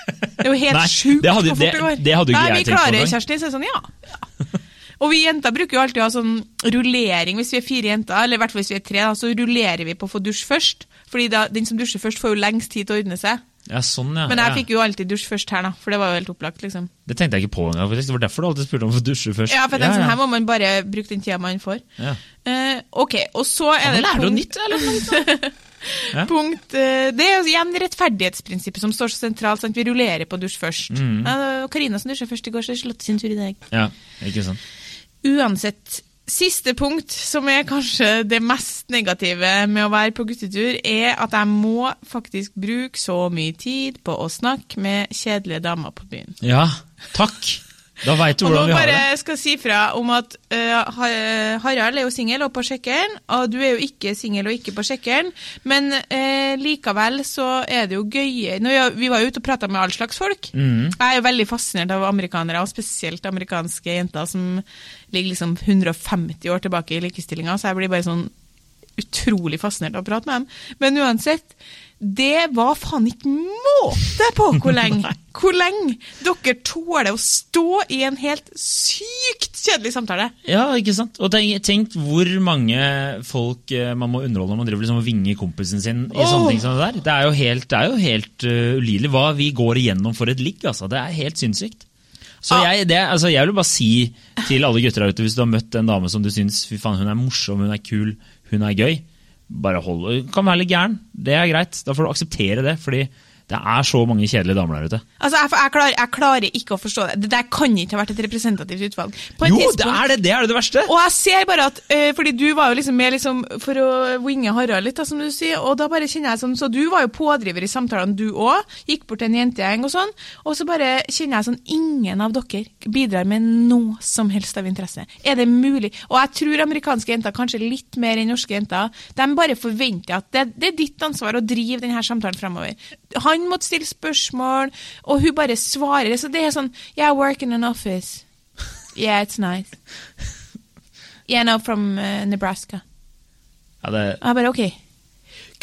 Det er jo helt sjukt hvor fort det- det går. det hadde jo ikke Nei, jeg vi tenkt på klarer, engang. Kjersti, så er det sånn, ja. ja. Og vi jenter bruker jo alltid å ha sånn rullering hvis vi er fire jenter, eller i hvert fall hvis vi er tre, da, så rullerer vi på å få dusj først. Fordi da, den som dusjer først, får jo lengst tid til å ordne seg. Ja, sånn, ja. Men jeg ja. fikk jo alltid dusj først her, da, for det var jo helt opplagt, liksom. Det tenkte jeg ikke på engang. Det var derfor du alltid spurte om å få dusje først. Ja, for jeg tenkte sånn, her må man bare bruke den tida man får. Ja. Uh, ok, og så er det lærer noe nytt, eller? Ja. punkt eh, Det er jo igjen rettferdighetsprinsippet som står så sentralt. Sant? Vi rullerer på dusj først. Mm. Karina som dusja først i går, så Charlotte sin tur i dag. Ja, ikke sant. Uansett, siste punkt, som er kanskje det mest negative med å være på guttetur, er at jeg må faktisk bruke så mye tid på å snakke med kjedelige damer på byen. Ja, takk. Da veit du hvordan vi har det. Og nå bare skal si fra om at uh, Harald er jo singel og på sjekkeren, og du er jo ikke singel og ikke på sjekkeren, men eh, likevel så er det jo gøyere Vi var jo ute og prata med all slags folk. Mm. Jeg er jo veldig fascinert av amerikanere, og spesielt amerikanske jenter som ligger liksom 150 år tilbake i likestillinga, så jeg blir bare sånn utrolig fascinert av å prate med dem. Men uansett, det var faen ikke måte på hvor lenge hvor lenge dere tåler å stå i en helt sykt kjedelig samtale. Ja, ikke sant? Og tenk, tenk hvor mange folk eh, man må underholde når man driver liksom og vinger kompisen sin i oh. sånne ting som det der. Det er jo helt, det jo helt uh, ulidelig hva vi går igjennom for et ligg. Altså. Det er helt sinnssykt. Så Ah. jeg, det, altså, jeg vil bare si til alle gutter der ute, hvis du har møtt en dame som du syns fy faen, hun er morsom, hun er kul, hun er gøy, bare hold kan være litt gæren. Det er greit. Da får du akseptere det, fordi det er så mange kjedelige damer der ute. Altså, jeg, jeg, klarer, jeg klarer ikke å forstå det. Det der kan ikke ha vært et representativt utvalg. Jo, det er det! Det er det verste! Og jeg ser bare at, øh, fordi du var jo liksom med liksom for å winge Harald litt, da, som du sier, og da bare kjenner jeg sånn, så du var jo pådriver i samtalene du òg, gikk bort til en jentegjeng og sånn, og så bare kjenner jeg sånn, ingen av dere bidrar med noe som helst av interesse. Er det mulig? Og jeg tror amerikanske jenter, kanskje litt mer enn norske jenter, de bare forventer at det, det er ditt ansvar å drive denne samtalen fremover. Han måtte stille spørsmål, og hun bare svarer, så det er sånn, yeah, I work in an office. Yeah, it's nice. Yeah, no, from uh, Nebraska. Ja, det, jeg bare, ok,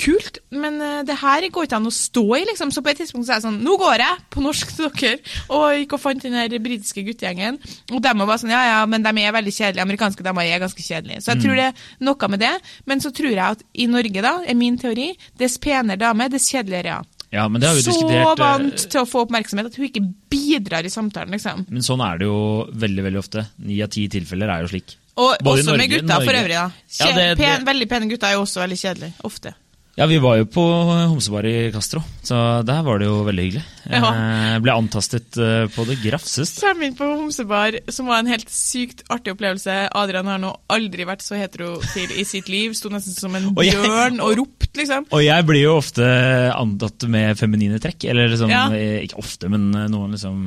kult, men uh, det her går ikke an å stå i, liksom. Så på et tidspunkt så er jeg sånn, nå går jeg på norsk til dere, og gikk og fant den her britiske guttegjengen. Og dem var sånn, ja, ja, men de er veldig kjedelige. Amerikanske damer er ganske kjedelige. Så jeg tror det er noe med det. Men så tror jeg at i Norge, da, er min teori, dess penere dame, dess kjedeligere ja. Ja, men det har vi Så diskutert. eh, vant til å få oppmerksomhet at hun ikke bidrar i samtalen, liksom. Men sånn er det jo veldig veldig ofte. Ni av ti tilfeller er jo slik. Og Både også med Norge- gutta for øvrig, da. Ja, det- det- pen, veldig pene gutter er jo også veldig kjedelige. Ofte. Ja, vi var jo på homsebar i Castro, så der var det jo veldig hyggelig. Ja. Jeg ble antastet eh, på det grafseste. Kom inn på homsebar, som var en helt sykt artig opplevelse. Adrian har nå aldri vært så heterofil i sitt liv. Sto nesten som en Og jeg- bjørn og ropte, liksom. Og jeg blir jo ofte antatt med feminine trekk. Eller liksom, Ja. eh, ikke ofte, men eh, noen liksom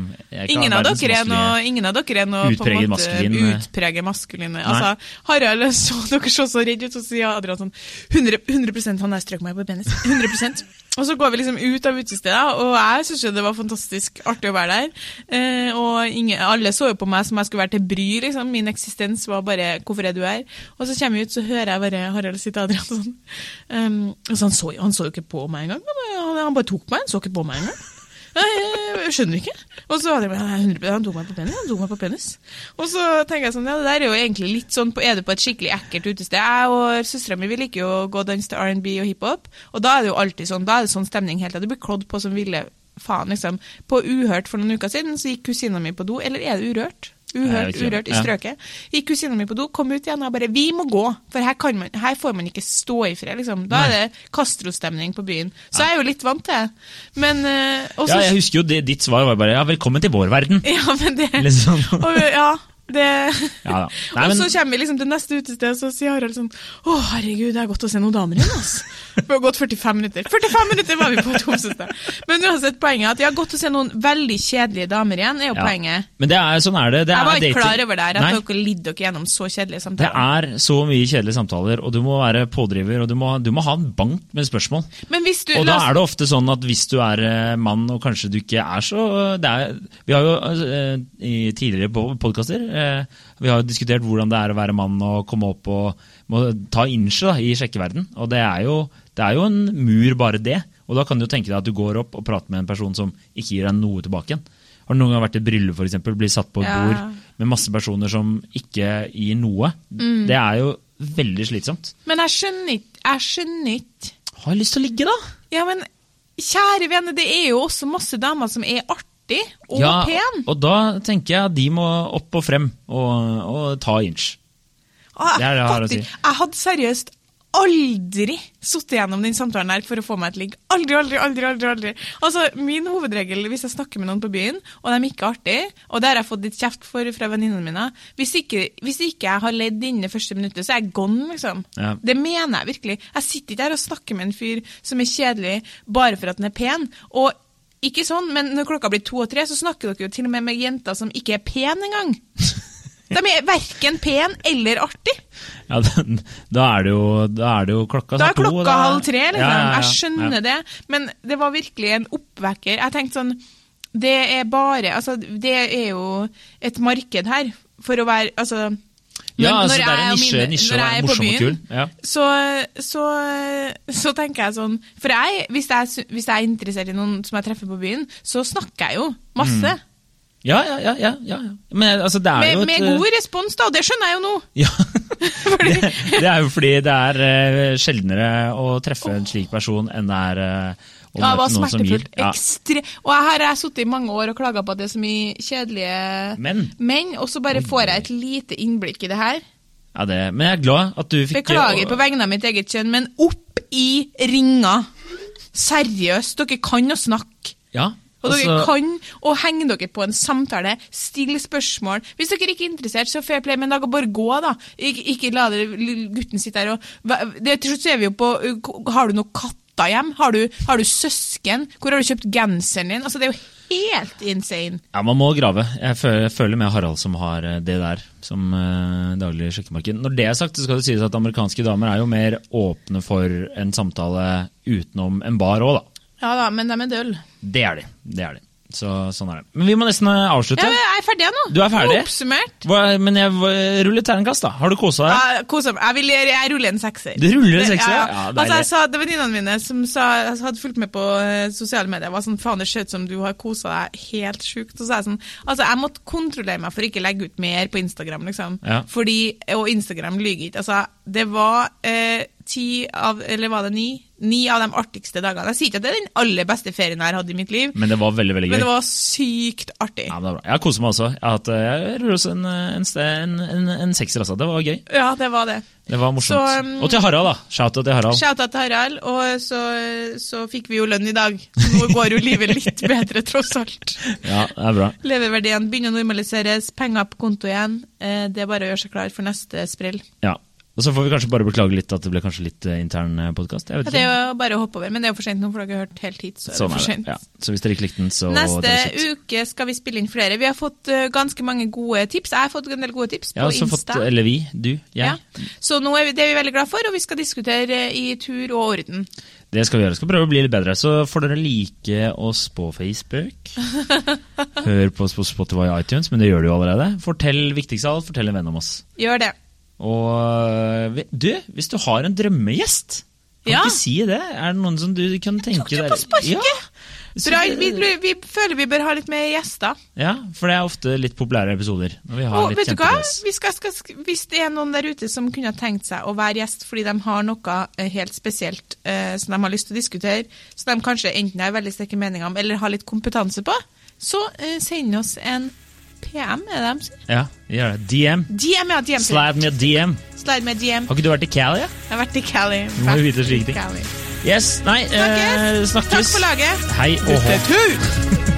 Ingen av, er noe, ingen av dere er noe Utpreget måte utpreget maskuline. Altså, Harald så dere så så redd ut, og så sier Adrian sånn 100, 100% han der strøk meg på penis. 100% Og så går vi liksom ut av utestedet, og jeg syns jo det var fantastisk artig å være der. Eh, og ingen, alle så jo på meg som jeg skulle være til bry, liksom. Min eksistens var bare 'hvorfor er du her?' Og så kommer vi ut, så hører jeg bare Harald sitte Adrian sånn. Um, altså han, så, han så jo ikke på meg engang. Han, bare tok meg, han så ikke på meg engang. Jeg skjønner ikke. Og så «Nei, 100 Han tok meg på penis. Han tok meg på penis. Og så tenker jeg sånn, ja, det der er jo egentlig litt sånn, er du på et skikkelig ekkelt utested? Jeg og søstera mi liker jo å gå og danse til R&B og hiphop, og da er det jo alltid sånn, da er det sånn stemning helt til du blir klådd på som ville faen, liksom. På Uhørt for noen uker siden så gikk kusina mi på do, eller er det Urørt? Uhørt, urørt i strøket. Gikk kusina mi på do, kom ut igjen og bare 'Vi må gå', for her, kan man, her får man ikke stå i fred, liksom. Da er det Castro-stemning på byen. Så jeg er jo litt vant til det. Men eh, også, Ja, jeg husker jo det, Ditt svar var bare ja, 'velkommen til vår verden'. ja, men det Liksom. og, ja, Ja. Nei, og så kommer vi liksom til neste utested, så sier Harald sånn Å, herregud, det er godt å se noen damer igjen, altså. Vi har gått 45 minutter. 45 minutter var vi på et homsested. Men uansett, poenget er at ja, godt å se noen veldig kjedelige damer igjen, er jo Ja. poenget. Men det er, sånn er det. det Jeg var ikke klar over det her, at Nei. dere lidde dere gjennom så kjedelige samtaler. Det er så mye kjedelige samtaler, og du må være pådriver, og du må, du må ha en bank med spørsmål. Men du Og da er det ofte sånn at hvis du er eh, mann, og kanskje du ikke er så det er, Vi har jo eh, i tidligere podkaster eh, vi har jo diskutert hvordan det er å være mann og komme opp og ta inche i sjekkeverden. Og det er, jo, det er jo en mur, bare det. Og da kan du jo tenke deg at du går opp og prater med en person som ikke gir deg noe tilbake igjen. Har du noen gang vært i et bryllup, f.eks., blir satt på et Ja. bord med masse personer som ikke gir noe? Mm. Det er jo veldig slitsomt. Men jeg skjønner ikke Jeg skjønner ikke Har jeg lyst til å ligge, da? Ja, men kjære venner, det er jo også masse damer som er artig og ja, pen. Og da tenker jeg at de må opp og frem og, og ta inch. Og Det er det jeg har å si. Jeg hadde seriøst aldri sittet gjennom den samtalen her for å få meg et ligg. Aldri, aldri, aldri. aldri, aldri. Altså, Min hovedregel hvis jeg snakker med noen på byen, og de ikke er artige, og det har jeg fått litt kjeft for fra venninnene mine hvis ikke, hvis ikke jeg har ledd innen det første minuttet, så er jeg gone, liksom. Ja. Det mener jeg virkelig. Jeg sitter ikke her og snakker med en fyr som er kjedelig bare for at han er pen. og ikke sånn, men når klokka blir to og tre, så snakker dere jo til og med med jenter som ikke er pen engang. De er verken pen eller artig. Ja, da, da, er det jo, da er det jo klokka Da er klokka to, da- halv tre, liksom. Ja, ja, Jeg skjønner det, men det var virkelig en oppvekker. Jeg tenkte sånn Det er bare Altså, det er jo et marked her for å være Altså Ja, når- altså, når det er en nisje, nisje når jeg er på byen. Ja. så, så, så tenker jeg sånn For jeg, hvis, jeg, hvis jeg er interessert i noen som jeg treffer på byen, så snakker jeg jo masse. Ja, ja, ja, ja, ja. Men altså, det er Med, jo et med god respons, da, det skjønner jeg jo nå. Ja, det, det er jo fordi det er uh, sjeldnere å treffe en slik person enn det er eh, å Ja, det var gir. smertefullt. Ja. Ekstre og her har jeg sittet i mange år og klaga på at det er så mye kjedelige Men, menn, og så bare får jeg et lite innblikk i det her. ja, det, men jeg er glad at du fikk Beklager på vegne av mitt eget kjønn, men opp i ringa! Seriøst, dere kan å snakke. Ja, Og dere altså- kan å henge dere på en samtale, stille spørsmål. Hvis dere ikke er interessert, så fair play, men da bare gå, da. Ikke, ikke la gutten sitte der og det, Til slutt så er vi jo på Har du noen katter hjem? Har du, har du søsken? Hvor har du kjøpt genseren din? Altså, det er jo helt insane. Ja, Man må grave. Jeg føler, med Harald som har eh, det der som uh, daglig sjekkemarked. Når det er sagt, så skal det sies at amerikanske damer er jo mer åpne for en samtale utenom en bar òg, da. Ja da, men de er døll. Det er de. Det er de. Så sånn er det. Men vi må nesten eh, avslutte. Ja, jeg er ferdig nå. Du er ferdig? Oppsummert. Hva, men jeg ruller terningkast, da. Har du kosa deg? Ja, kosa meg. Jeg, vil, jeg ruller en sekser. Du ruller en sekser? Ja, Ja, ja. altså, jeg sa, det venninnene mine som sa, hadde fulgt med på eh, sosiale medier. var sånn, faen det ser ut som du har kosa deg helt sjukt. Så sa jeg sånn, altså jeg måtte kontrollere meg for ikke å legge ut mer på Instagram. liksom. Ja. Fordi, Og Instagram lyver ikke. altså Det var eh, ti av, eller var det ni? Ni av de artigste dagene. Jeg sier ikke at det er den aller beste ferien jeg har hatt i mitt liv, Men det var veldig veldig gøy. men det var sykt artig. Ja, det var bra. Jeg har koset meg også. Jeg, har hatt, eh, jeg ruller også en, en, ste- en, en, sekser, altså. Det var gøy. Ja, det var det. Det var morsomt. Så, um, og til Harald, da. Shout-out til Harald. Shout-out til Harald, og så, så fikk vi jo lønn i dag. Nå går jo livet litt bedre, tross alt. Ja, det er bra. Leververdien begynner å normaliseres, penger på konto igjen. Eh, Det er bare å gjøre seg klar for neste sprell. Ja. Og så får vi kanskje bare beklage litt at det ble kanskje litt eh, intern podkast. Ja, det er jo bare å hoppe over, men det er jo for sent nå, for dere har hørt helt hit. Så er Sånn det for er sent. Ja. Så hvis dere ikke likte den, så Neste uke skal vi spille inn flere. Vi har fått eh, ganske mange gode tips. Jeg har fått en del gode tips på også fått, eller vi, du, jeg. Ja. Så nå er vi, det er vi veldig glad for, og vi skal diskutere eh, i tur og orden. Det skal vi gjøre. Vi Skal prøve å bli litt bedre. Så får dere like oss på Facebook. Hør på oss på Spotify og iTunes, men det gjør du jo allerede. Fortell viktigst av alt, fortell en venn om oss. Gjør det. Og øh, du, hvis du har en drømmegjest, kan Ja. ikke si det? Er det noen som du kan tenke deg på sparket? Ja. Bra, vi, vi føler vi bør ha litt mer gjester. ja, for det er ofte litt populære episoder. Når vi har Og vet du hva? Vi skal, skal, hvis det er noen der ute som kunne tenkt seg å være gjest fordi de har noe eh, helt spesielt eh, som de har lyst til å diskutere, som de kanskje enten har veldig sterke meninger om eller har litt kompetanse på, så eh, send oss en PM, er det de sier? Ja, gjør det. DM. DM, ja. DM. Slide med DM. Slide med DM. Har ikke du vært i Cali? Ja? Jeg har vært i Cali. må jo vite slike ting. Yes, nei, eh, Snakkes. snakkes. Takk for laget. Hei og hå.